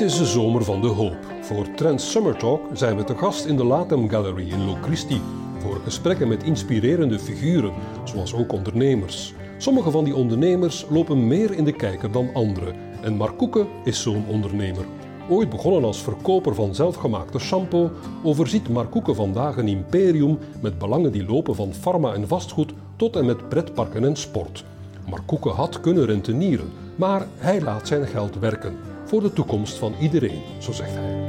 Het is de zomer van de hoop. Voor Trends Summer Talk zijn we te gast in de Latem Gallery in Locristi voor gesprekken met inspirerende figuren, zoals ook ondernemers. Sommige van die ondernemers lopen meer in de kijker dan anderen en Mark Koeken is zo'n ondernemer. Ooit begonnen als verkoper van zelfgemaakte shampoo, overziet Mark Koeken vandaag een imperium met belangen die lopen van pharma en vastgoed tot en met pretparken en sport. Mark Koeken had kunnen rentenieren, maar hij laat zijn geld werken voor de toekomst van iedereen, zo zegt hij.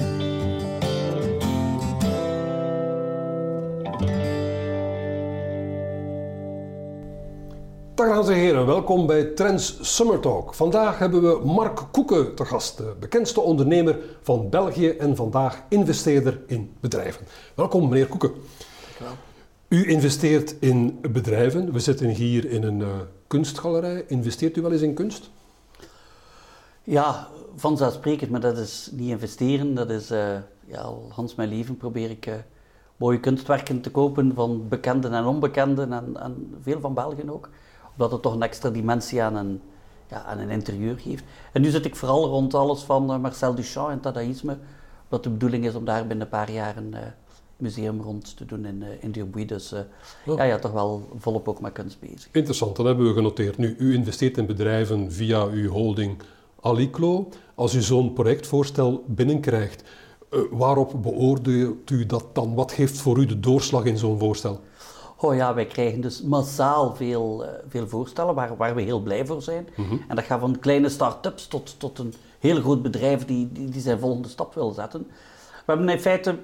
Dag dames en heren, welkom bij Trends Summer Talk. Vandaag hebben we Mark Koeken te gast, de bekendste ondernemer van België en vandaag investeerder in bedrijven. Welkom meneer Koeken. Dankjewel. U investeert in bedrijven. We zitten hier in een uh, kunstgalerij. Investeert u wel eens in kunst? Ja, vanzelfsprekend, maar dat is niet investeren. Dat is uh, ja, al Hans mijn leven probeer ik uh, mooie kunstwerken te kopen van bekenden en onbekenden en, en, veel van België ook. Omdat het toch een extra dimensie aan een, ja, aan een interieur geeft. En nu zit ik vooral rond alles van uh, Marcel Duchamp en Dadaïsme. Wat de bedoeling is om daar binnen een paar jaar een museum rond te doen in, in Dubuis. Dus oh. ja, ja, toch wel volop ook met kunst bezig. Interessant, dat hebben we genoteerd. Nu, u investeert in bedrijven via uw holding Aliclo, als u zo'n projectvoorstel binnenkrijgt, uh, waarop beoordeelt u dat dan? Wat geeft voor u de doorslag in zo'n voorstel? Oh ja, wij krijgen dus massaal veel, uh, veel voorstellen waar, waar we heel blij voor zijn. Mm -hmm. En dat gaat van kleine start-ups tot, tot een heel groot bedrijf die, die, die zijn volgende stap wil zetten. We hebben in feite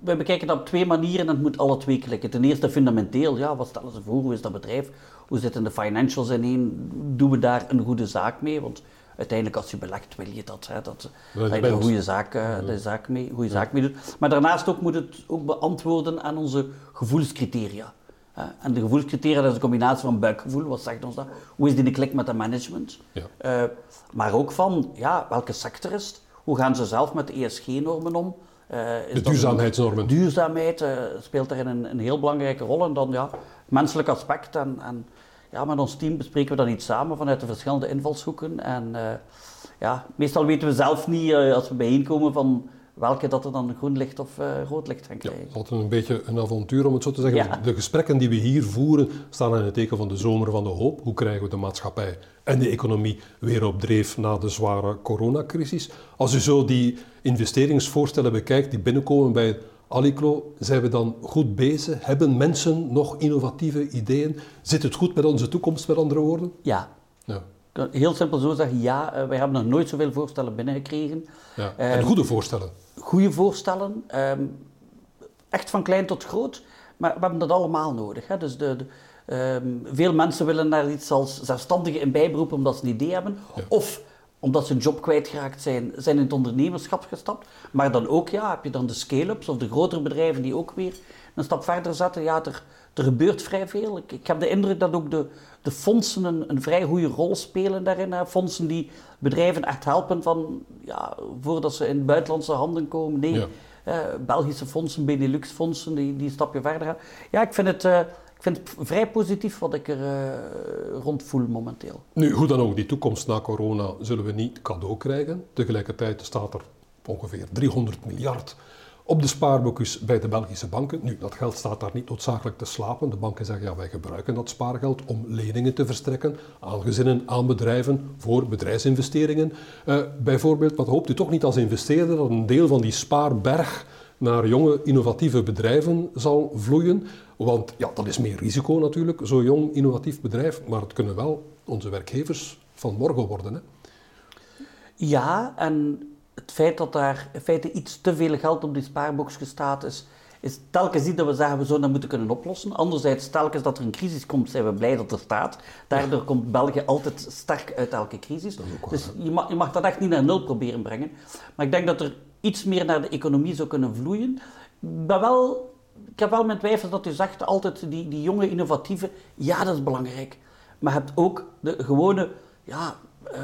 we bekijken dat op twee manieren en het moet alle twee klikken. Ten eerste fundamenteel, ja, wat stellen ze voor, hoe is dat bedrijf, hoe zitten de financials ineen, doen we daar een goede zaak mee? Want uiteindelijk als je belegt wil je dat, hè, dat, dat je er een goede zaak, uh, de zaak mee, goede zaak mee doet. Maar daarnaast ook moet het ook beantwoorden aan onze gevoelscriteria. Uh, en de gevoelscriteria dat is een combinatie van buikgevoel, wat zegt ons dat? Hoe is die de klik met de management? Ja. Uh, maar ook van, ja, welke sector is het? Hoe gaan ze zelf met de ESG-normen om? de duurzaamheidsnormen. Duurzaamheid speelt daarin een, een, heel belangrijke rol. En dan ja, menselijk aspect en, en ja, met ons team bespreken we dat niet samen vanuit de verschillende invalshoeken. En uh, ja, meestal weten we zelf niet uh, als we bijeenkomen van welke dat er dan groen licht of uh, rood licht gaan krijgen. Ja, altijd een beetje een avontuur om het zo te zeggen. Ja. De gesprekken die we hier voeren staan in het teken van de zomer van de hoop. Hoe krijgen we de maatschappij en de economie weer op dreef na de zware coronacrisis? Als u zo die investeringsvoorstellen bekijkt die binnenkomen bij Aliclo, zijn we dan goed bezig? Hebben mensen nog innovatieve ideeën? Zit het goed met onze toekomst, met andere woorden? Ja. ja. Heel simpel zo zeggen, ja, uh, wij hebben nog nooit zoveel voorstellen binnengekregen. Ja. En goede voorstellen? Goede voorstellen. Um, echt van klein tot groot. Maar we hebben dat allemaal nodig. Hè. Dus de, de um, veel mensen willen daar iets als zelfstandige in bijberoepen omdat ze een idee hebben. Ja. Of omdat ze een job kwijtgeraakt zijn, zijn in het ondernemerschap gestapt. Maar dan ook, ja, heb je dan de scale-ups of de grotere bedrijven die ook weer een stap verder zetten. Ja, er, er gebeurt vrij veel. Ik, ik heb de indruk dat ook de, de fondsen een, een vrij goede rol spelen daarin. Hè. Fondsen die bedrijven echt helpen van, ja, voordat ze in buitenlandse handen komen. Nee, ja. uh, Belgische fondsen, Benelux-fondsen, die, die een stapje verder gaan. Ja, ik vind het... Uh, ik vind het vrij positief wat ik er uh, rond voel momenteel. Nu, hoe dan ook, die toekomst na corona zullen we niet cadeau krijgen. Tegelijkertijd staat er ongeveer 300 miljard op de spaarboekjes bij de Belgische banken. Nu, dat geld staat daar niet noodzakelijk te slapen. De banken zeggen, ja, wij gebruiken dat spaargeld om leningen te verstrekken aan gezinnen, aan bedrijven, voor bedrijfsinvesteringen. Uh, bijvoorbeeld, wat hoopt u toch niet als investeerder dat een deel van die spaarberg naar jonge innovatieve bedrijven zal vloeien. Want ja, dat is meer risico natuurlijk, zo'n jong innovatief bedrijf. Maar het kunnen wel onze werkgevers van morgen worden. Hè? Ja, en het feit dat daar in feite iets te veel geld op die spaarbox staat is, is telkens niet dat we zeggen we zouden dat moeten kunnen oplossen. Anderzijds, telkens dat er een crisis komt, zijn we blij dat er staat. Daardoor komt België altijd sterk uit elke crisis. Dus je mag, je mag dat echt niet naar nul proberen brengen. Maar ik denk dat er iets meer naar de economie zou kunnen vloeien. Ik, ben wel, ik heb wel mijn twijfels dat u zegt altijd die, die jonge innovatieve, ja dat is belangrijk. Maar je hebt ook de gewone, ja, uh,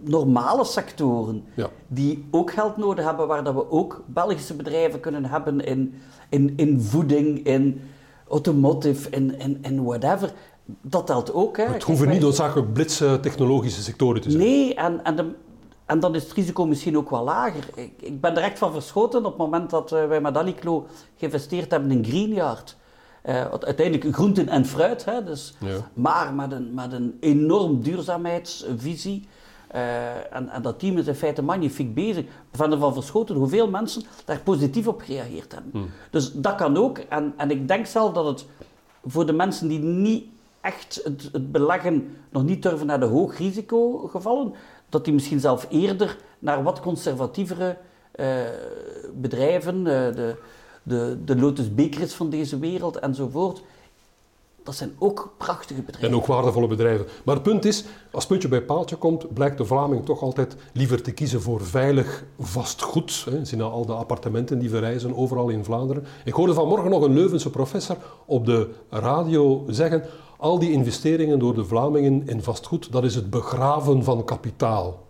normale sectoren ja. die ook geld nodig hebben, waar dat we ook Belgische bedrijven kunnen hebben in, in, in voeding, in automotive, in, in, in whatever. Dat telt ook. Hè. Het hoeven niet noodzakelijk blitse technologische sectoren te zijn. Nee, en, en de, En dan is het risico misschien ook wel lager. Ik, ik ben er echt van verschoten op het moment dat uh, wij met Aliclo geïnvesteerd hebben in Greenyard. Uh, uiteindelijk groenten en fruit, hè, dus, Ja. maar met een, met een enorm duurzaamheidsvisie. Eh, en, en dat team is in feite magnifiek bezig. Zijn ervan verschoten hoeveel mensen daar positief op gereageerd hebben. Dus dat kan ook. En, en ik denk zelf dat het voor de mensen die niet echt het, het beleggen nog niet durven naar de hoog risicogevallen, dat die misschien zelf eerder naar wat conservatievere eh, bedrijven, eh, de, de, de Lotus van deze wereld enzovoort, dat zijn ook prachtige bedrijven. En ook waardevolle bedrijven. Maar het punt is, als puntje bij paaltje komt, blijkt de Vlaming toch altijd liever te kiezen voor veilig vastgoed. Hè. Zien nou al de appartementen die verrijzen overal in Vlaanderen. Ik hoorde vanmorgen nog een Leuvense professor op de radio zeggen, al die investeringen door de Vlamingen in vastgoed, dat is het begraven van kapitaal.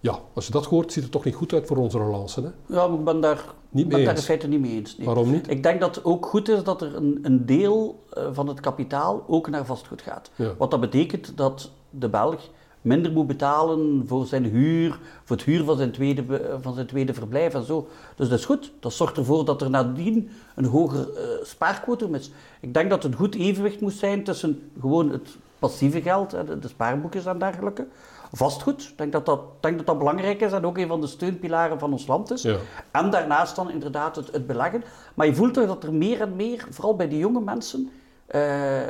Ja, als je dat hoort, ziet het toch niet goed uit voor onze relance. Hè? Ja, maar ik ben daar, Niet ben daar in feite niet mee eens. nee. Waarom niet? Ik denk dat het ook goed is dat er een, een deel eh, van het kapitaal ook naar vastgoed gaat. Ja. Wat dat betekent dat de Belg minder moet betalen voor zijn huur, voor het huur van zijn tweede, van zijn tweede verblijf en zo. Dus dat is goed. Dat zorgt ervoor dat er nadien een hoger eh spaarquotum is. Ik denk dat het een goed evenwicht moet zijn tussen gewoon het passieve geld, de, de spaarboekjes en dergelijke. Vastgoed, ik denk dat dat, denk dat dat belangrijk is en ook een van de steunpilaren van ons land is. Ja. En daarnaast dan inderdaad het, het beleggen. Maar je voelt toch dat er meer en meer, vooral bij de jonge mensen, eh,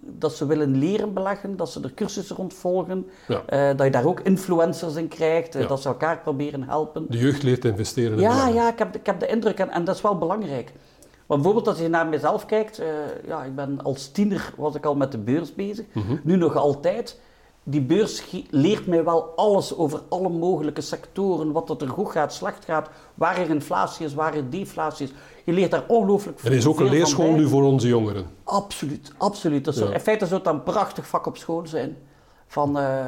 dat ze willen leren beleggen, dat ze er cursussen rond volgen, Ja. eh, dat je daar ook influencers in krijgt, eh, Ja. dat ze elkaar proberen helpen. De jeugd leert te investeren in Ja, beleggen. ja ik, heb, ik heb de indruk, en, en dat is wel belangrijk. Bijvoorbeeld als je naar mezelf kijkt, ja, ik ben als tiener was ik al met de beurs bezig, nu nog altijd. Die beurs leert mij wel alles over alle mogelijke sectoren, wat dat er goed gaat, slecht gaat, waar er inflatie is, waar er deflatie is. Je leert daar ongelooflijk Er is ook een veel leerschool nu voor onze jongeren. Absoluut, absoluut. Dat zou- Ja. In feite zou het een prachtig vak op school zijn. Van eh,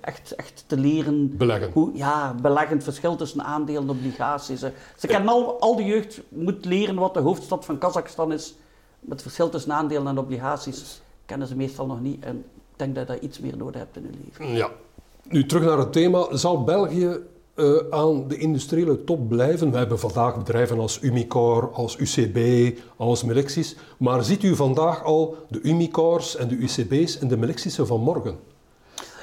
echt, echt te leren Beleggen. hoe ja, beleggen, het verschil tussen aandelen en obligaties. hè. Ze kennen al, al de jeugd moet leren wat de hoofdstad van Kazachstan is. Het verschil tussen aandelen en obligaties kennen ze meestal nog niet. En ik denk dat je dat iets meer nodig hebt in hun leven. Ja. Nu terug naar het thema. Zal België eh, aan de industriële top blijven? We hebben vandaag bedrijven als Umicore, als UCB, als Melexis. Maar ziet u vandaag al de Umicores en de UCB's en de Melexis'en van morgen?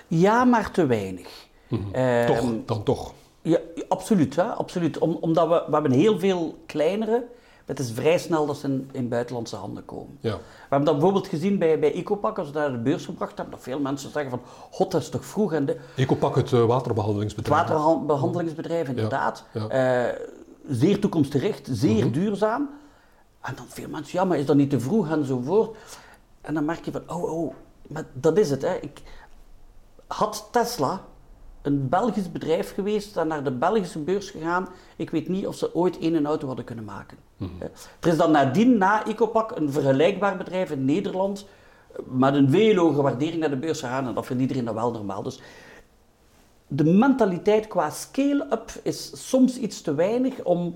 Ja, maar te weinig. Ehm, toch, dan toch. Ja, absoluut. Hè? absoluut. Om, omdat we, we hebben heel veel kleinere. Het is vrij snel dat ze in, in buitenlandse handen komen. Ja. We hebben dat bijvoorbeeld gezien bij, bij Ecopak, als we naar de beurs gebracht hebben, dat veel mensen zeggen van, god, dat is toch vroeg. En de, Ecopak, het eh, het waterbehandelingsbedrijf. waterbehandelingsbedrijf, inderdaad. ja. Eh, zeer toekomstgericht, zeer duurzaam. En dan veel mensen, ja, maar is dat niet te vroeg enzovoort. En dan merk je van, oh, oh, maar dat is het. Hè. Ik, had Tesla een Belgisch bedrijf geweest en naar de Belgische beurs gegaan, ik weet niet of ze ooit één een auto hadden kunnen maken. Eh, Er is dan nadien, na Ecopak, een vergelijkbaar bedrijf in Nederland eh, met een veel hogere waardering naar de beurs gegaan en dat vindt iedereen dan wel normaal. Dus de mentaliteit qua scale-up is soms iets te weinig om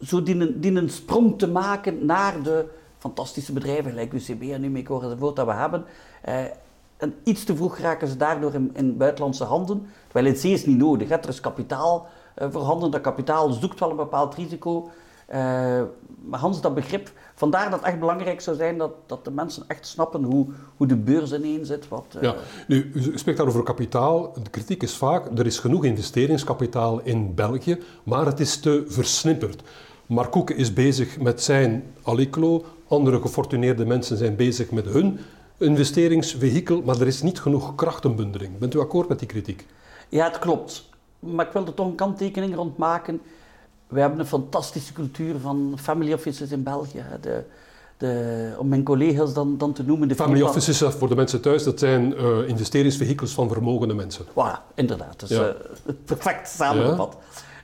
zo die een, die een sprong te maken naar de fantastische bedrijven gelijk UCB en Umicore enzovoort dat we hebben. Eh, en iets te vroeg raken ze daardoor in, in buitenlandse handen. Terwijl in C is niet nodig. Er is kapitaal eh, voorhanden. Dat kapitaal zoekt wel een bepaald risico. Eh, maar Hans, dat begrip, vandaar dat het echt belangrijk zou zijn dat, dat de mensen echt snappen hoe, hoe de beurs ineen zit. Wat, eh, Ja, nu, u spreekt daar over kapitaal. De kritiek is vaak, er is genoeg investeringskapitaal in België, maar het is te versnipperd. Mark Koeken is bezig met zijn Aliclo, andere gefortuneerde mensen zijn bezig met hun investeringsvehikel, maar er is niet genoeg krachtenbundeling. Bent u akkoord met die kritiek? Ja, het klopt. Maar ik wil er toch een kanttekening rond maken. We hebben een fantastische cultuur van family offices in België. De, de, om mijn collega's dan, dan te noemen. De Family firma- offices, eh, voor de mensen thuis, dat zijn eh, investeringsvehikels van vermogende mensen. Voilà, inderdaad. Is Ja. eh, perfect samengevat.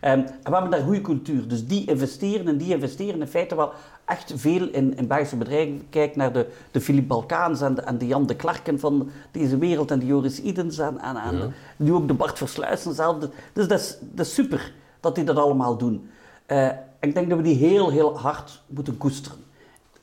En we hebben daar goede cultuur. Dus die investeren en die investeren in feite wel echt veel in, in Belgische bedrijven. Kijk naar de, de Philippe Balkaans en de, en de Jan de Klarken van deze wereld en de Joris Idens en, en, en Ja. nu ook de Bart Versluisen zelf. Dus dat is, dat is super dat die dat allemaal doen. Eh, ik denk dat we die heel, heel hard moeten koesteren.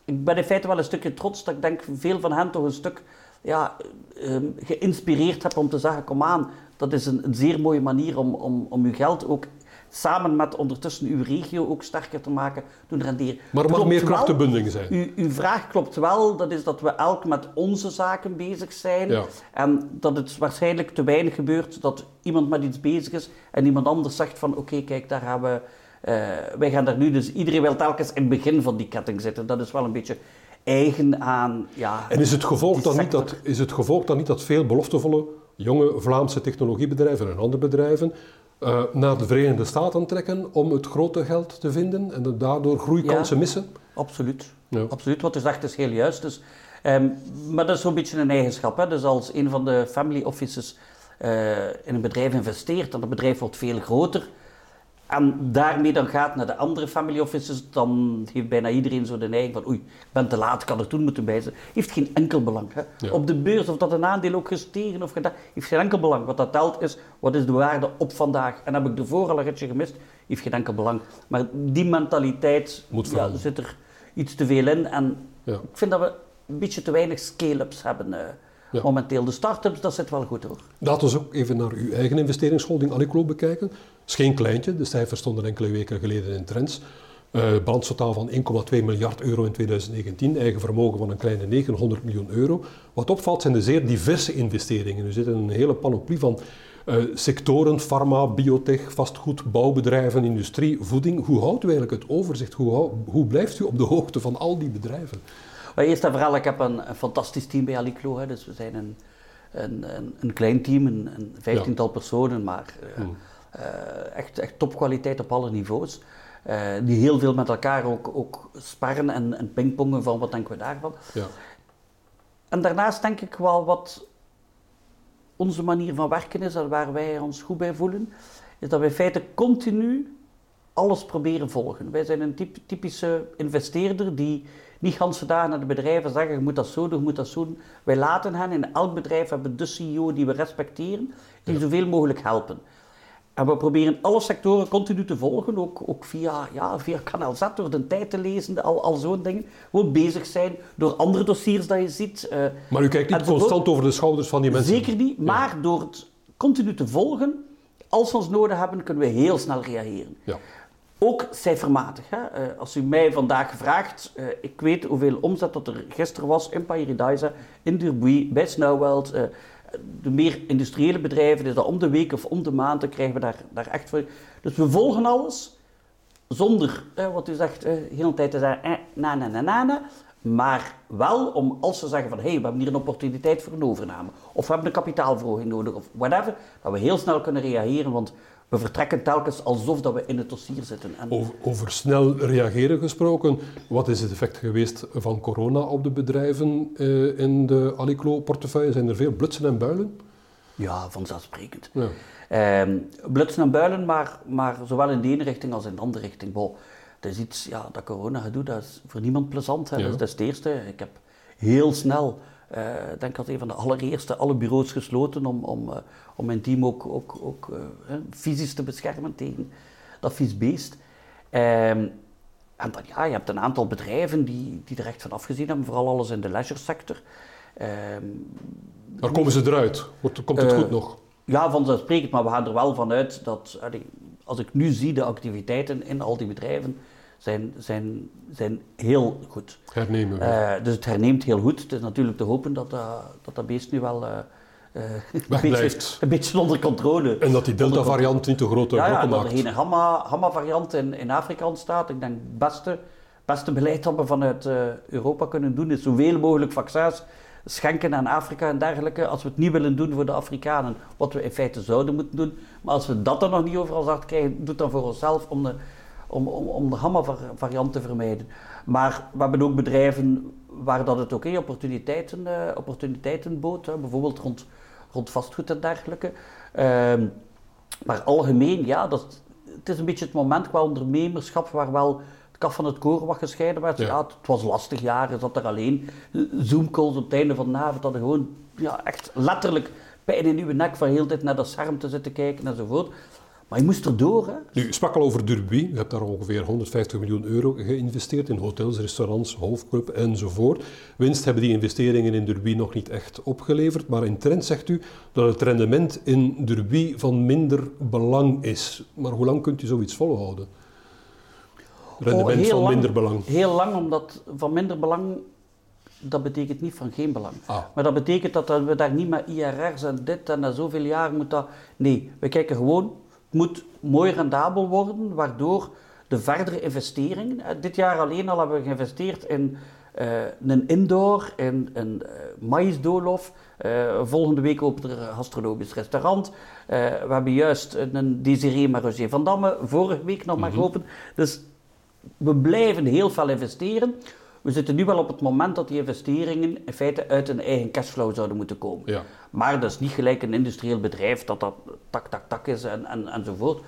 Ik ben in feite wel een stukje trots dat ik denk veel van hen toch een stuk ja, ehm, geïnspireerd heb om te zeggen, kom aan, dat is een, een zeer mooie manier om, om, om uw geld ook samen met ondertussen uw regio ook sterker te maken, doen renderen. Maar er mag meer krachtenbunding zijn. U, uw vraag klopt wel, dat is dat we elk met onze zaken bezig zijn. Ja. En dat het waarschijnlijk te weinig gebeurt dat iemand met iets bezig is en iemand anders zegt van oké, kijk, daar gaan we, eh, wij gaan daar nu. Dus iedereen wil telkens in het begin van die ketting zitten. Dat is wel een beetje eigen aan, ja... En is het, gevolg dan niet dat, is het gevolg dan niet dat veel beloftevolle jonge Vlaamse technologiebedrijven en andere bedrijven eh, naar de Verenigde Staten trekken om het grote geld te vinden en daardoor groeikansen Ja. missen? Absoluut. Ja. Absoluut, wat u zegt is heel juist. Dus, ehm, maar dat is zo'n beetje een eigenschap. Hè? Dus als een van de family offices eh, in een bedrijf investeert en het bedrijf wordt veel groter en daarmee dan gaat naar de andere family offices, dan heeft bijna iedereen zo de neiging van oei, ik ben te laat, ik had er toen moeten bij zijn. Heeft geen enkel belang. Hè? Ja. Op de beurs, of dat een aandeel ook gestegen of gedaan, heeft geen enkel belang. Wat dat telt is, wat is de waarde op vandaag? En heb ik ervoor al een ritje gemist, heeft geen enkel belang. Maar die mentaliteit ja, zit er iets te veel in. En Ja. ik vind dat we een beetje te weinig scale-ups hebben eh, Ja. momenteel. De start-ups, dat zit wel goed hoor. Laten we ook even naar uw eigen investeringsholding Aliclo bekijken. Het is geen kleintje, de cijfers stonden enkele weken geleden in Trends. Eh balans van 1,2 miljard euro in 2019, eigen vermogen van een kleine 900 miljoen euro. Wat opvalt zijn de zeer diverse investeringen. Er zit een hele panoplie van eh, sectoren, pharma, biotech, vastgoed, bouwbedrijven, industrie, voeding. Hoe houdt u eigenlijk het overzicht? Hoe, hoe blijft u op de hoogte van al die bedrijven? Maar eerst en vooral, ik heb een, een fantastisch team bij Aliclo. Hè. Dus we zijn een, een, een, een klein team, een, een vijftiental personen, maar eh, Hmm. eh, echt, echt topkwaliteit op alle niveaus. Eh, die heel veel met elkaar ook, ook sparren en, en pingpongen van wat denken we daarvan. Ja. En daarnaast denk ik wel wat onze manier van werken is en waar wij ons goed bij voelen, is dat wij in feite continu alles proberen volgen. Wij zijn een typ- typische investeerder die niet ganse dagen naar de bedrijven zeggen, je moet dat zo doen, je moet dat zo doen. Wij laten hen in elk bedrijf hebben de CEO die we respecteren, die zoveel mogelijk helpen. En we proberen alle sectoren continu te volgen, ook, ook via, ja, via Kanaal Z, door de tijd te lezen, al, al zo'n dingen. Gewoon bezig zijn door andere dossiers dat je ziet. eh, Maar u kijkt niet constant over de schouders van die mensen? Zeker niet, maar door het continu te volgen, als we ons nodig hebben, kunnen we heel snel reageren. Ja. Ook cijfermatig. Hè? Eh, als u mij vandaag vraagt, eh, ik weet hoeveel omzet dat er gisteren was in Paradise, in Durbuy, bij Snowworld, eh, de meer industriële bedrijven, is dat om de week of om de maand, dan krijgen we daar, daar echt voor. Dus we volgen alles, zonder, wat u zegt, de tijd te zeggen, eh, na, na, na, na, na. Maar wel om, als ze zeggen van, hé, hey, we hebben hier een opportuniteit voor een overname. Of we hebben een kapitaalverhoging nodig, of whatever. Dat we heel snel kunnen reageren, want we vertrekken telkens alsof dat we in het dossier zitten. En Over, over snel reageren gesproken, wat is het effect geweest van corona op de bedrijven eh, in de Aliclo-portefeuille? Zijn er veel blutsen en builen? ja, vanzelfsprekend. Ja. Ehm, blutsen en builen, maar, maar zowel in de ene richting als in de andere richting. Bon, dat is iets, ja, dat corona gedoe, dat is voor niemand plezant. Hè. Ja. Dat is het eerste. Ik heb heel snel, eh, ik denk als een van de allereerste, alle bureaus gesloten om, om, eh, om mijn team ook, ook, ook eh, fysisch te beschermen tegen dat vies beest. Ehm, en dan, ja, je hebt een aantal bedrijven die, die er echt van afgezien hebben, vooral alles in de leisure sector. Ehm, Maar komen ze eruit? Wordt, komt het goed nog? ja, vanzelfsprekend, maar we gaan er wel vanuit dat, allee, als ik nu zie, de activiteiten in al die bedrijven zijn, zijn, zijn heel goed. Hernemen. Eh, dus het herneemt heel goed. Het is natuurlijk te hopen dat dat, dat, dat beest nu wel eh, eh, een, beetje, een beetje onder controle en dat die Delta-variant niet te grote ja, ja, brokken dat er maakt. geen Gamma- Gamma-variant in, in Afrika ontstaat. Ik denk het beste, beste beleid dat we vanuit eh, Europa kunnen doen is zoveel mogelijk vaccins schenken aan Afrika en dergelijke. Als we het niet willen doen voor de Afrikanen, wat we in feite zouden moeten doen. Maar als we dat dan nog niet overal hard krijgen, doe het dan voor onszelf om de, om, om, om de Gamma-variant te vermijden. Maar we hebben ook bedrijven waar dat het oké opportuniteiten, eh, opportuniteiten bood. Hè, bijvoorbeeld rond, rond vastgoed en dergelijke. Ehm, maar algemeen, ja, dat, het is een beetje het moment qua ondernemerschap waar wel het kaf van het koren wat gescheiden werd. Ja. Ja. het was lastig jaren, zat er alleen Zoom-calls op het einde van de avond, dat je gewoon ja, echt letterlijk pijn in uw nek van heel tijd naar dat scherm te zitten kijken enzovoort. Maar je moest erdoor. Hè? Nu, je sprak al over Derby. Je hebt daar ongeveer 150 miljoen euro geïnvesteerd in hotels, restaurants, hoofdclub enzovoort. Winst hebben die investeringen in Derby nog niet echt opgeleverd. Maar in trend zegt u dat het rendement in Derby van minder belang is. Maar hoe lang kunt u zoiets volhouden? Rendement Oh, van lang. minder belang. Heel lang, omdat van minder belang, dat betekent niet van geen belang. Ah. Maar dat betekent dat we daar niet met IRR's en dit en na zoveel jaar moet dat... Nee, we kijken gewoon, het moet mooi rendabel worden, waardoor de verdere investeringen... eh, Dit jaar alleen al hebben we geïnvesteerd in eh, een indoor, in een eh maïsdoolhof. Volgende week opent er een gastronomisch restaurant. We hebben juist een Desiree Maroger van Damme vorige week nog maar geopend. Dus we blijven heel veel investeren. We zitten nu wel op het moment dat die investeringen in feite uit een eigen cashflow zouden moeten komen. Ja. Maar dat is niet gelijk een industrieel bedrijf dat dat tak, tak, tak is en, en, enzovoort.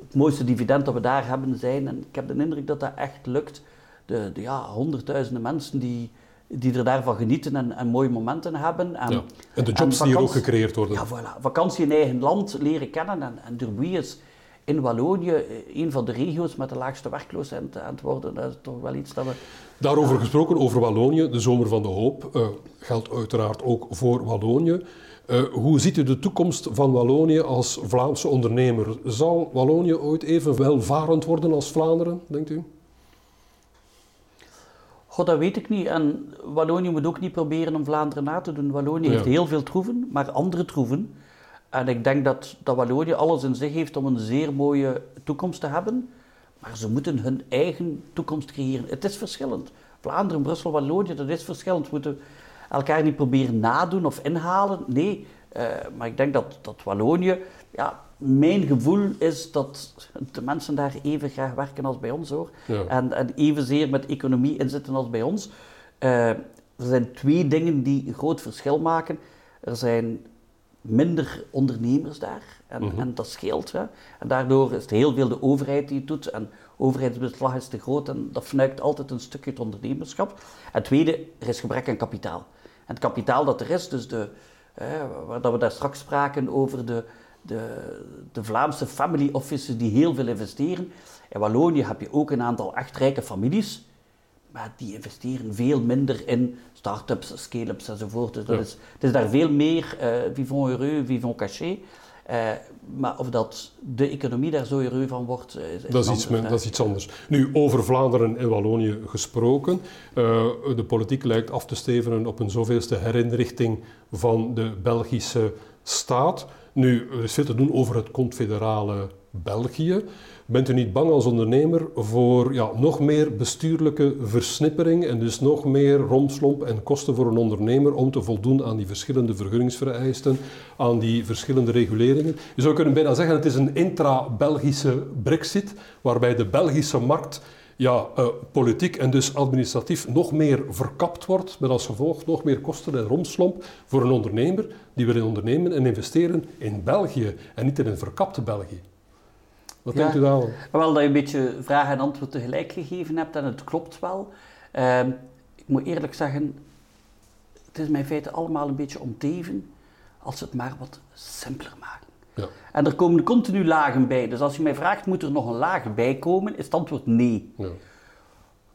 Het mooiste dividend dat we daar hebben zijn, en ik heb de indruk dat dat echt lukt, de, de ja, honderdduizenden mensen die, die er daarvan genieten en, en mooie momenten hebben. En, Ja. En de jobs die hier ook gecreëerd worden. ja, voilà. Vakantie in eigen land leren kennen. En, en Derby is in Wallonië eh, een van de regio's met de laagste werkloosheid aan het worden. Dat is toch wel iets dat we... Daarover gesproken, over Wallonië, de zomer van de hoop, eh, geldt uiteraard ook voor Wallonië. Eh, hoe ziet u de toekomst van Wallonië als Vlaamse ondernemer? Zal Wallonië ooit even welvarend worden als Vlaanderen, denkt u? God, dat weet ik niet. En Wallonië moet ook niet proberen om Vlaanderen na te doen. Wallonië Ja. heeft heel veel troeven, maar andere troeven. En ik denk dat, dat Wallonië alles in zich heeft om een zeer mooie toekomst te hebben. Maar ze moeten hun eigen toekomst creëren. Het is verschillend. Vlaanderen, Brussel, Wallonië, dat is verschillend. We moeten elkaar niet proberen nadoen of inhalen. Nee, eh, maar ik denk dat, dat Wallonië... Ja, mijn gevoel is dat de mensen daar even graag werken als bij ons, hoor. Ja. En, en evenzeer met economie inzitten als bij ons. Eh, er zijn twee dingen die een groot verschil maken. Er zijn minder ondernemers daar. En, Mhm. en dat scheelt. Hè. En daardoor is het heel veel de overheid die het doet. En overheidsbeslag is te groot en dat fnuikt altijd een stukje het ondernemerschap. En het tweede, er is gebrek aan kapitaal. En het kapitaal dat er is, dus de, eh, waar dat we daar straks spraken over de, de, de Vlaamse family offices die heel veel investeren. In Wallonië heb je ook een aantal echt rijke families. Maar die investeren veel minder in start-ups, scale-ups enzovoort. Dus dat Ja. is, het is daar veel meer eh vivons heureux, vivons cachés. Eh, maar of dat de economie daar zo heureux van wordt, eh, is, Dat is, iets, dat is iets anders. Nu, over Vlaanderen en Wallonië gesproken. De politiek lijkt af te stevenen op een zoveelste herinrichting van de Belgische staat. Nu, er is veel te doen over het confederale België. Bent u niet bang als ondernemer voor ja, nog meer bestuurlijke versnippering en dus nog meer romslomp en kosten voor een ondernemer om te voldoen aan die verschillende vergunningsvereisten, aan die verschillende reguleringen? Je zou kunnen bijna zeggen, het is een intra-Belgische brexit, waarbij de Belgische markt ja, eh, politiek en dus administratief nog meer verkapt wordt, met als gevolg nog meer kosten en romslomp voor een ondernemer die wil ondernemen en investeren in België en niet in een verkapte België. Wat Ja. denkt u daarvan? Wel dat je een beetje vraag en antwoord tegelijk gegeven hebt en het klopt wel. Ehm, ik moet eerlijk zeggen, het is mij in feite allemaal een beetje omteven als ze het maar wat simpeler maken. Ja. En er komen continu lagen bij. Dus als je mij vraagt, moet er nog een laag bij komen, is het antwoord nee. Ja.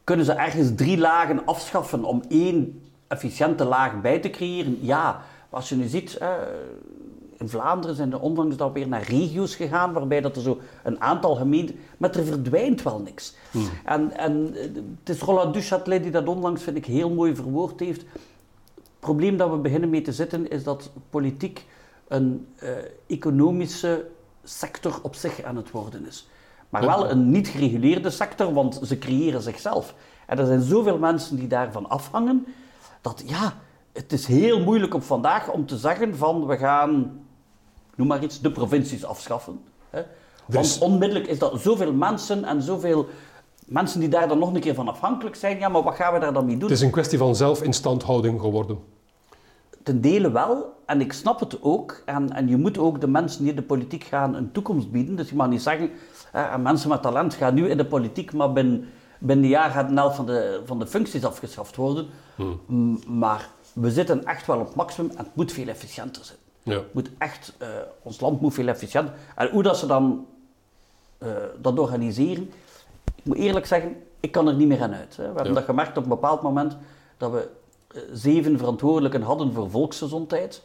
Kunnen ze ergens drie lagen afschaffen om één efficiënte laag bij te creëren? Ja. Maar als je nu ziet, eh, in Vlaanderen zijn er onlangs dan weer naar regio's gegaan, waarbij dat er zo een aantal gemeenten... Maar er verdwijnt wel niks. En, en eh, het is Roland Duchâtelet die dat onlangs, vind ik, heel mooi verwoord heeft. Het probleem dat we beginnen mee te zitten, is dat politiek een eh, economische sector op zich aan het worden is. Maar wel een niet gereguleerde sector, want ze creëren zichzelf. En er zijn zoveel mensen die daarvan afhangen, dat ja, het is heel moeilijk op vandaag om te zeggen van we gaan, noem maar iets, de provincies afschaffen. Hè? Want onmiddellijk is dat zoveel mensen en zoveel mensen die daar dan nog een keer van afhankelijk zijn. Ja, maar wat gaan we daar dan mee doen? Het is een kwestie van zelfinstandhouding geworden. ten dele wel, en ik snap het ook. En, en je moet ook de mensen die in de politiek gaan een toekomst bieden. Dus je mag niet zeggen, mensen met talent gaan nu in de politiek, maar binnen, binnen een jaar gaat een helft van de, van de functies afgeschaft worden. M- Maar we zitten echt wel op maximum en het moet veel efficiënter zijn. Ja. Moet echt, eh, ons land moet veel efficiënter. En hoe dat ze dan eh, dat organiseren, ik moet eerlijk zeggen, ik kan er niet meer aan uit. Hè. We hebben Ja. dat gemerkt op een bepaald moment dat we eh, zeven verantwoordelijken hadden voor volksgezondheid.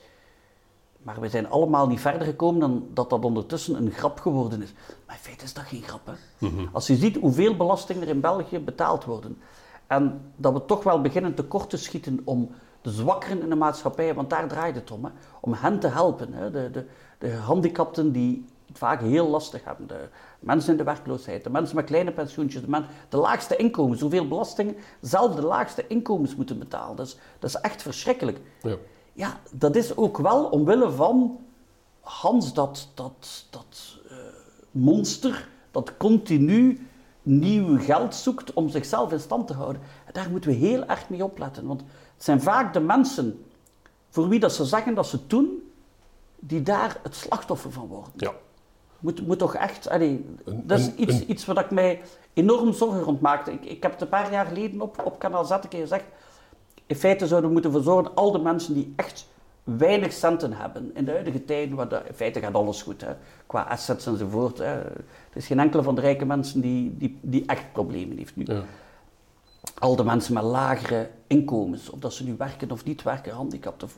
Maar we zijn allemaal niet verder gekomen dan dat dat ondertussen een grap geworden is. Maar in feite is dat geen grap. Hè? Als je ziet hoeveel belasting er in België betaald worden. En dat we toch wel beginnen tekort te schieten om de zwakkeren in de maatschappij, want daar draait het om. Hè? Om hen te helpen. Hè? De, de, de gehandicapten die het vaak heel lastig hebben. De mensen in de werkloosheid, de mensen met kleine pensioentjes, de, de laagste inkomens. Hoeveel belastingen zelf de laagste inkomens moeten betalen. Dat is, dat is echt verschrikkelijk. Ja. Ja, dat is ook wel omwille van Hans, dat, dat, dat eh, monster dat continu nieuw geld zoekt om zichzelf in stand te houden. En daar moeten we heel erg mee opletten. Want het zijn vaak de mensen voor wie dat ze zeggen dat ze het doen, die daar het slachtoffer van worden. Ja. Moet, moet toch echt... allee, dat is iets, iets waar ik mij enorm zorgen rond maakte. Ik, ik heb het een paar jaar geleden op, op kanaal Z een keer gezegd. In feite zouden we moeten voor zorgen, al de mensen die echt weinig centen hebben, in de huidige tijden, waar de- in feite gaat alles goed, hè, qua assets enzovoort. Hè. Er is geen enkele van de rijke mensen die, die, die echt problemen heeft nu. Ja. Al de mensen met lagere inkomens, of dat ze nu werken of niet werken, gehandicapt of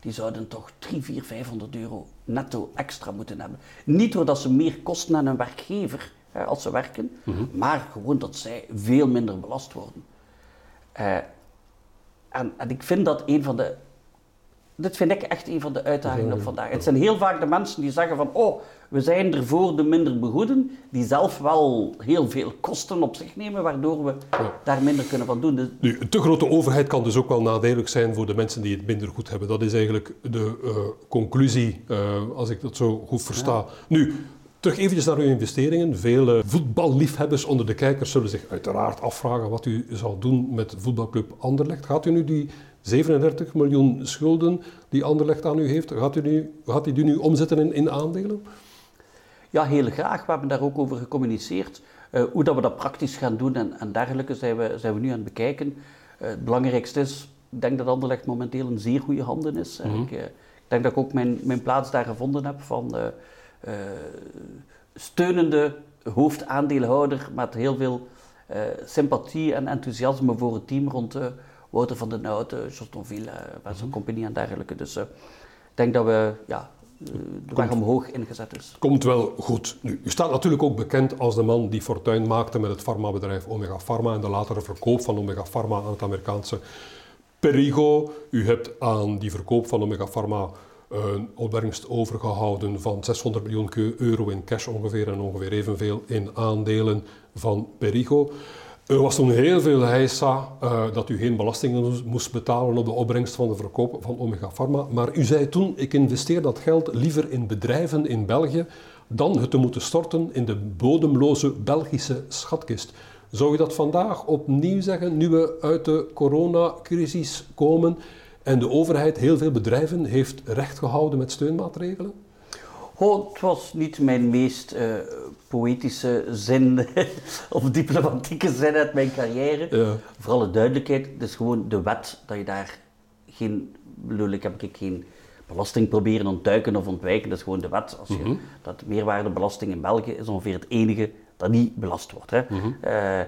die zouden toch 3, 4, 500 euro netto extra moeten hebben. Niet doordat ze meer kosten aan een werkgever hè, als ze werken, maar gewoon dat zij veel minder belast worden. Eh, en, en ik vind dat een van de. Dit vind ik echt een van de uitdagingen op vandaag. Het zijn heel vaak de mensen die zeggen van, oh, we zijn er voor de minder begoeden, die zelf wel heel veel kosten op zich nemen, waardoor we Ja. daar minder kunnen van doen. Dus Nu, een te grote overheid kan dus ook wel nadelig zijn voor de mensen die het minder goed hebben. Dat is eigenlijk de eh, conclusie, eh, als ik dat zo goed versta. Nu, terug eventjes naar uw investeringen. Veel eh, voetballiefhebbers onder de kijkers zullen zich uiteraard afvragen wat u zal doen met voetbalclub Anderlecht. Gaat u nu die 37 miljoen schulden die Anderlecht aan u heeft, gaat u, nu, gaat u die nu omzetten in, in aandelen? Ja, heel graag. We hebben daar ook over gecommuniceerd. Eh, hoe dat we dat praktisch gaan doen en, en dergelijke zijn we, zijn we nu aan het bekijken. Eh, het belangrijkste is, ik denk dat Anderlecht momenteel in zeer goede handen is. En ik, eh, ik denk dat ik ook mijn, mijn plaats daar gevonden heb van steunende hoofdaandeelhouder met heel veel sympathie en enthousiasme voor het team rond Wouter van den Houten, Jos Tonville, uh, zijn compagnie en dergelijke. Dus eh, ik denk dat we ja, eh, de weg omhoog ingezet is. Komt wel goed. Nu, u staat natuurlijk ook bekend als de man die fortuin maakte met het farmabedrijf Omega Pharma en de latere verkoop van Omega Pharma aan het Amerikaanse Perigo. U hebt aan die verkoop van Omega Pharma een opbrengst overgehouden van 600 miljoen euro in cash ongeveer en ongeveer evenveel in aandelen van Perigo. Er was toen heel veel heisa eh, dat u geen belastingen moest- betalen op de opbrengst van de verkoop van Omega Pharma. Maar u zei toen, ik investeer dat geld liever in bedrijven in België dan het te moeten storten in de bodemloze Belgische schatkist. Zou u dat vandaag opnieuw zeggen, nu we uit de coronacrisis komen en de overheid heel veel bedrijven heeft recht gehouden met steunmaatregelen? Oh, het was niet mijn meest eh, poëtische zin of diplomatieke zin uit mijn carrière. Ja. Voor alle duidelijkheid, het is gewoon de wet dat je daar geen, bedoel ik, heb ik geen belasting proberen ontduiken of ontwijken. Dat is gewoon de wet. Als je, Dat meerwaardebelasting in België is ongeveer het enige dat niet belast wordt. Hè. Eh,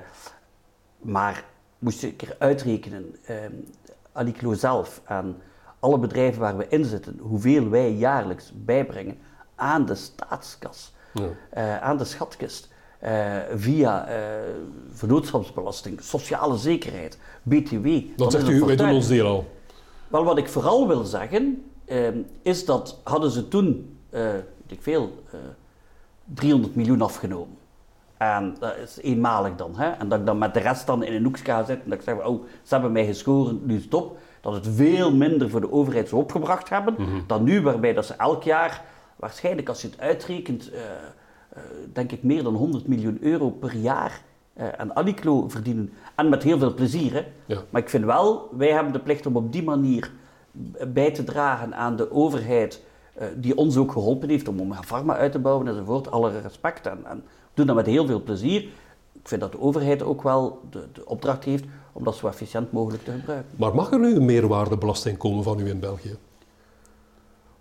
maar moest je een keer uitrekenen, eh, Aliclo zelf en alle bedrijven waar we in zitten, hoeveel wij jaarlijks bijbrengen aan de staatskas, Ja. eh, aan de schatkist, eh, via eh vernootschapsbelasting, sociale zekerheid, BTW. Is zegt u, wij doen ons deel al. Wel, wat ik vooral wil zeggen, eh, is dat hadden ze toen, weet ik veel, eh 300 miljoen afgenomen. En dat is eenmalig dan. Hè? En dat ik dan met de rest dan in een hoekje ga zitten en dat ik zeg, oh, ze hebben mij gescoren, nu stop. Dat het veel minder voor de overheid zou opgebracht hebben dan nu, waarbij dat ze elk jaar, waarschijnlijk als je het uitrekent, eh, eh, denk ik meer dan 100 miljoen euro per jaar eh, aan Aliclo verdienen. En met heel veel plezier. Hè? Ja. Maar ik vind wel, wij hebben de plicht om op die manier bij te dragen aan de overheid, die ons ook geholpen heeft om Omega Pharma uit te bouwen enzovoort. Alle respect en, en doen dat met heel veel plezier. Ik vind dat de overheid ook wel de, de opdracht heeft om dat zo efficiënt mogelijk te gebruiken. Maar mag er nu een meerwaardebelasting komen van u in België?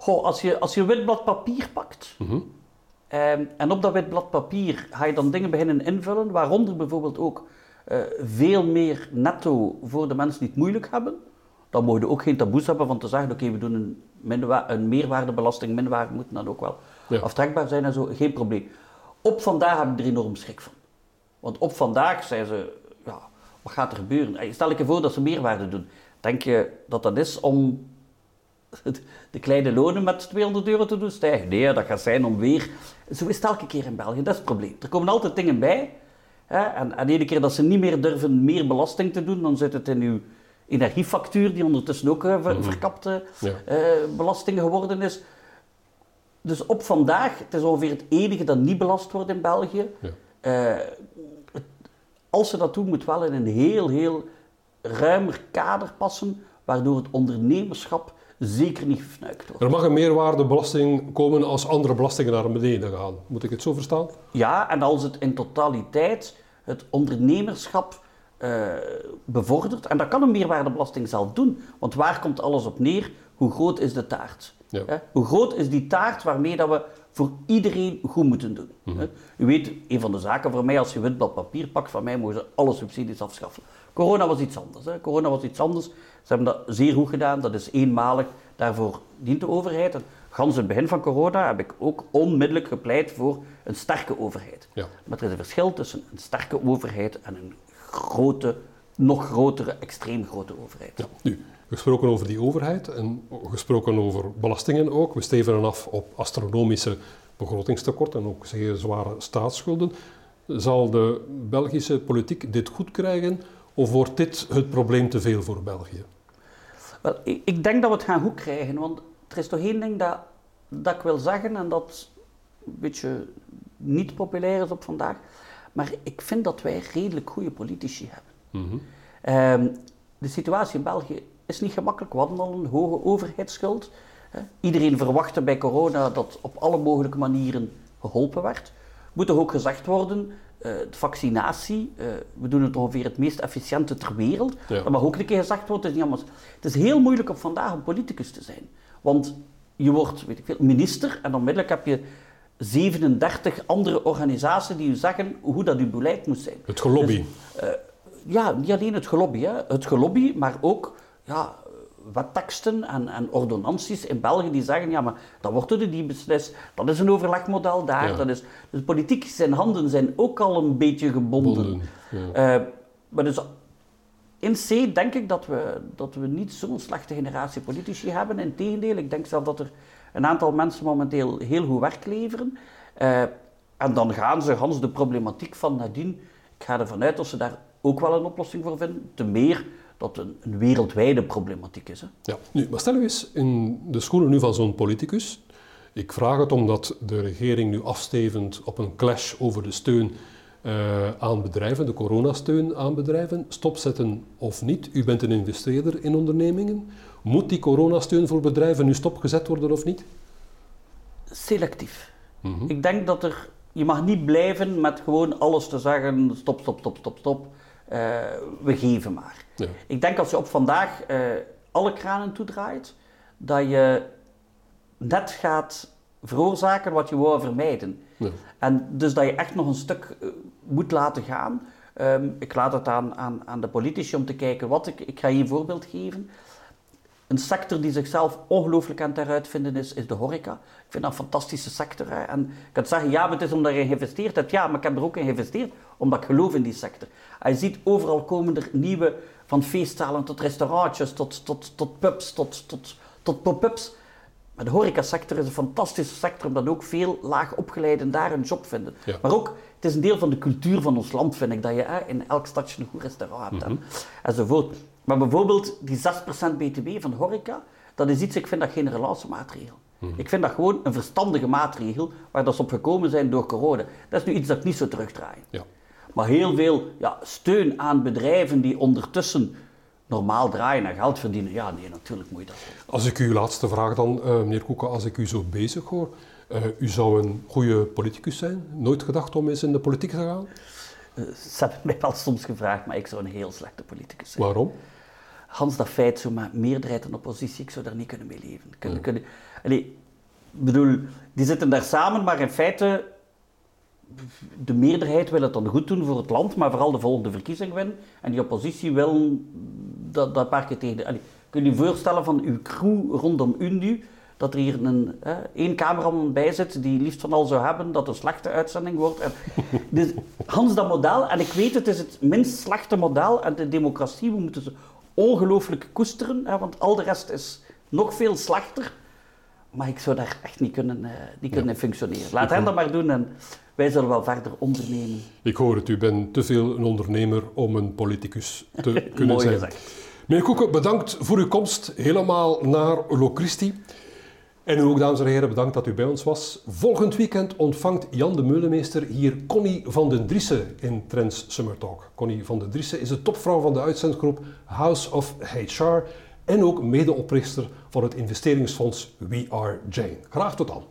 Goh, als je, als je een wit blad papier pakt, ehm, en op dat wit blad papier ga je dan dingen beginnen invullen, waaronder bijvoorbeeld ook eh, veel meer netto voor de mensen die het moeilijk hebben, dan mogen je ook geen taboes hebben van te zeggen, oké, we doen een, minwa- een meerwaardebelasting, minwaarde moet dan ook wel Ja. aftrekbaar zijn en zo, geen probleem. Op vandaag heb ik er enorm schrik van. Want op vandaag zijn ze, ja, wat gaat er gebeuren? Stel ik je voor dat ze meerwaarde doen. Denk je dat dat is om de kleine lonen met 200 euro te doen stijgen? Nee, dat gaat zijn om weer... Zo is het elke keer in België, dat is het probleem. Er komen altijd dingen bij. Hè, en, en iedere keer dat ze niet meer durven meer belasting te doen, dan zit het in uw energiefactuur, die ondertussen ook eh, ver- verkapte Ja. eh, belasting geworden is. Dus op vandaag, het is ongeveer het enige dat niet belast wordt in België. Ja. Eh, het- als ze dat doen, moet wel in een heel, heel ruimer kader passen, waardoor het ondernemerschap zeker niet gefnuikt wordt. Er mag een meerwaardebelasting komen als andere belastingen naar beneden gaan. Moet ik het zo verstaan? Ja, en als het in totaliteit het ondernemerschap eh, bevordert, en dat kan een meerwaardebelasting zelf doen, want waar komt alles op neer? Hoe groot is de taart? Ja. Hè? Hoe groot is die taart waarmee dat we voor iedereen goed moeten doen? hè? U weet, een van de zaken voor mij, als je witblad papier pakt, van mij mogen ze alle subsidies afschaffen. Corona was iets anders. Hè? Corona was iets anders. Ze hebben dat zeer goed gedaan, dat is eenmalig. Daarvoor dient de overheid. En gans het begin van corona heb ik ook onmiddellijk gepleit voor een sterke overheid. Ja. Maar er is een verschil tussen een sterke overheid en een grote, nog grotere, extreem grote overheid. Ja. Nu, gesproken over die overheid en gesproken over belastingen ook. We stevenen af op astronomische begrotingstekorten en ook zeer zware staatsschulden. Zal de Belgische politiek dit goed krijgen of wordt dit het probleem te veel voor België? Wel, ik, ik denk dat we het gaan goed krijgen, want er is toch één ding dat, dat ik wil zeggen en dat een beetje niet populair is op vandaag. Maar ik vind dat wij redelijk goede politici hebben. Mhm. Ehm, de situatie in België is niet gemakkelijk. We hadden al een hoge overheidsschuld. Iedereen verwachtte bij corona dat op alle mogelijke manieren geholpen werd. Moet toch ook gezegd worden, eh, de vaccinatie, eh, we doen het ongeveer het meest efficiënte ter wereld. Ja. Dat mag ook een keer gezegd worden. Het is, niet het is heel moeilijk op vandaag om politicus te zijn. Want je wordt, weet ik veel, minister en onmiddellijk heb je 37 andere organisaties die u zeggen hoe dat uw beleid moet zijn. Het gelobby. Ja, niet alleen het gelobby, hè. het gelobby, maar ook ja, wetteksten en, en ordonnanties in België die zeggen, ja, maar dat wordt door die beslist, dat is een overlegmodel daar, Ja. dat is... Dus politiek zijn handen zijn ook al een beetje gebonden. Ja. Eh, maar dus in C denk ik dat we, dat we niet zo'n slechte generatie politici hebben. Integendeel, ik denk zelf dat er een aantal mensen momenteel heel goed werk leveren. Eh, en dan gaan ze gans de problematiek van nadien. Ik ga ervan uit dat ze daar ook wel een oplossing voor vinden. Te meer dat een, een wereldwijde problematiek is. Hè. Ja, nu, maar stel u eens in de schoenen nu van zo'n politicus. Ik vraag het omdat de regering nu afstevend op een clash over de steun eh, aan bedrijven, de coronasteun aan bedrijven, stopzetten of niet. U bent een investeerder in ondernemingen. Moet die coronasteun voor bedrijven nu stopgezet worden of niet? Selectief. Ik denk dat er... Je mag niet blijven met gewoon alles te zeggen, stop, stop, stop, stop, stop. Eh, we geven maar. Ja. Ik denk als je op vandaag eh, alle kranen toedraait, dat je net gaat veroorzaken wat je wou vermijden. Ja. En dus dat je echt nog een stuk eh, moet laten gaan. Ehm, ik laat het aan, aan, aan de politici om te kijken wat ik... Ik ga je een voorbeeld geven. Een sector die zichzelf ongelooflijk aan het heruitvinden is, is de horeca. Ik vind dat een fantastische sector. Hè. En ik kan zeggen, ja, maar het is omdat je geïnvesteerd hebt. Ja, maar ik heb er ook in geïnvesteerd, omdat ik geloof in die sector. En je ziet, overal komen er nieuwe, van feestzalen tot restaurantjes, tot, tot, tot pubs, tot, tot, tot pop-ups. Maar de horecasector is een fantastische sector, omdat ook veel laag opgeleiden daar een job vinden. Ja. Maar ook, het is een deel van de cultuur van ons land, vind ik, dat je hè, in elk stadje een goed restaurant hebt. hè, Enzovoort. Maar bijvoorbeeld die 6% btw van de horeca, dat is iets, ik vind dat geen relatiemaatregel. Ik vind dat gewoon een verstandige maatregel, waar dat ze op gekomen zijn door corona. Dat is nu iets dat ik niet zo terugdraai. Ja. Maar heel veel ja, steun aan bedrijven die ondertussen normaal draaien en geld verdienen. Ja, nee, natuurlijk moet je dat. Als ik uw laatste vraag dan, eh, meneer Koeken, als ik u zo bezig hoor. eh, u zou een goede politicus zijn. Nooit gedacht om eens in de politiek te gaan? Eh, Ze hebben mij wel soms gevraagd, maar ik zou een heel slechte politicus zijn. Waarom? Hans, dat feit, zo maar meerderheid en oppositie, ik zou daar niet kunnen mee leven. Kunnen, kunnen, allee, bedoel, die zitten daar samen, maar in feite, de meerderheid wil het dan goed doen voor het land, maar vooral de volgende verkiezing winnen. En die oppositie wil dat, dat paar keer tegen... Allee, kun je je voorstellen van uw crew rondom u nu, dat er hier een, hè, één cameraman bij zit die liefst van al zou hebben dat een slechte uitzending wordt. En, dus Hans, dat model, en ik weet het is het minst slechte model en de democratie, we moeten ze ongelooflijk koesteren, hè, want al de rest is nog veel slechter. Maar ik zou daar echt niet kunnen, eh, niet kunnen functioneren. Laat hen dat maar doen en wij zullen wel verder ondernemen. Ik hoor het, u bent te veel een ondernemer om een politicus te kunnen Mooi zijn. gezegd. Meneer Koeken, bedankt voor uw komst helemaal naar Locristi. En ook, dames en heren, bedankt dat u bij ons was. Volgend weekend ontvangt Jan de Meulemeester hier Connie van den Driessen in Trends Summer Talk. Connie van den Driessen is de topvrouw van de uitzendgroep House of HR en ook medeoprichter van het investeringsfonds We Are Jane. Graag tot dan.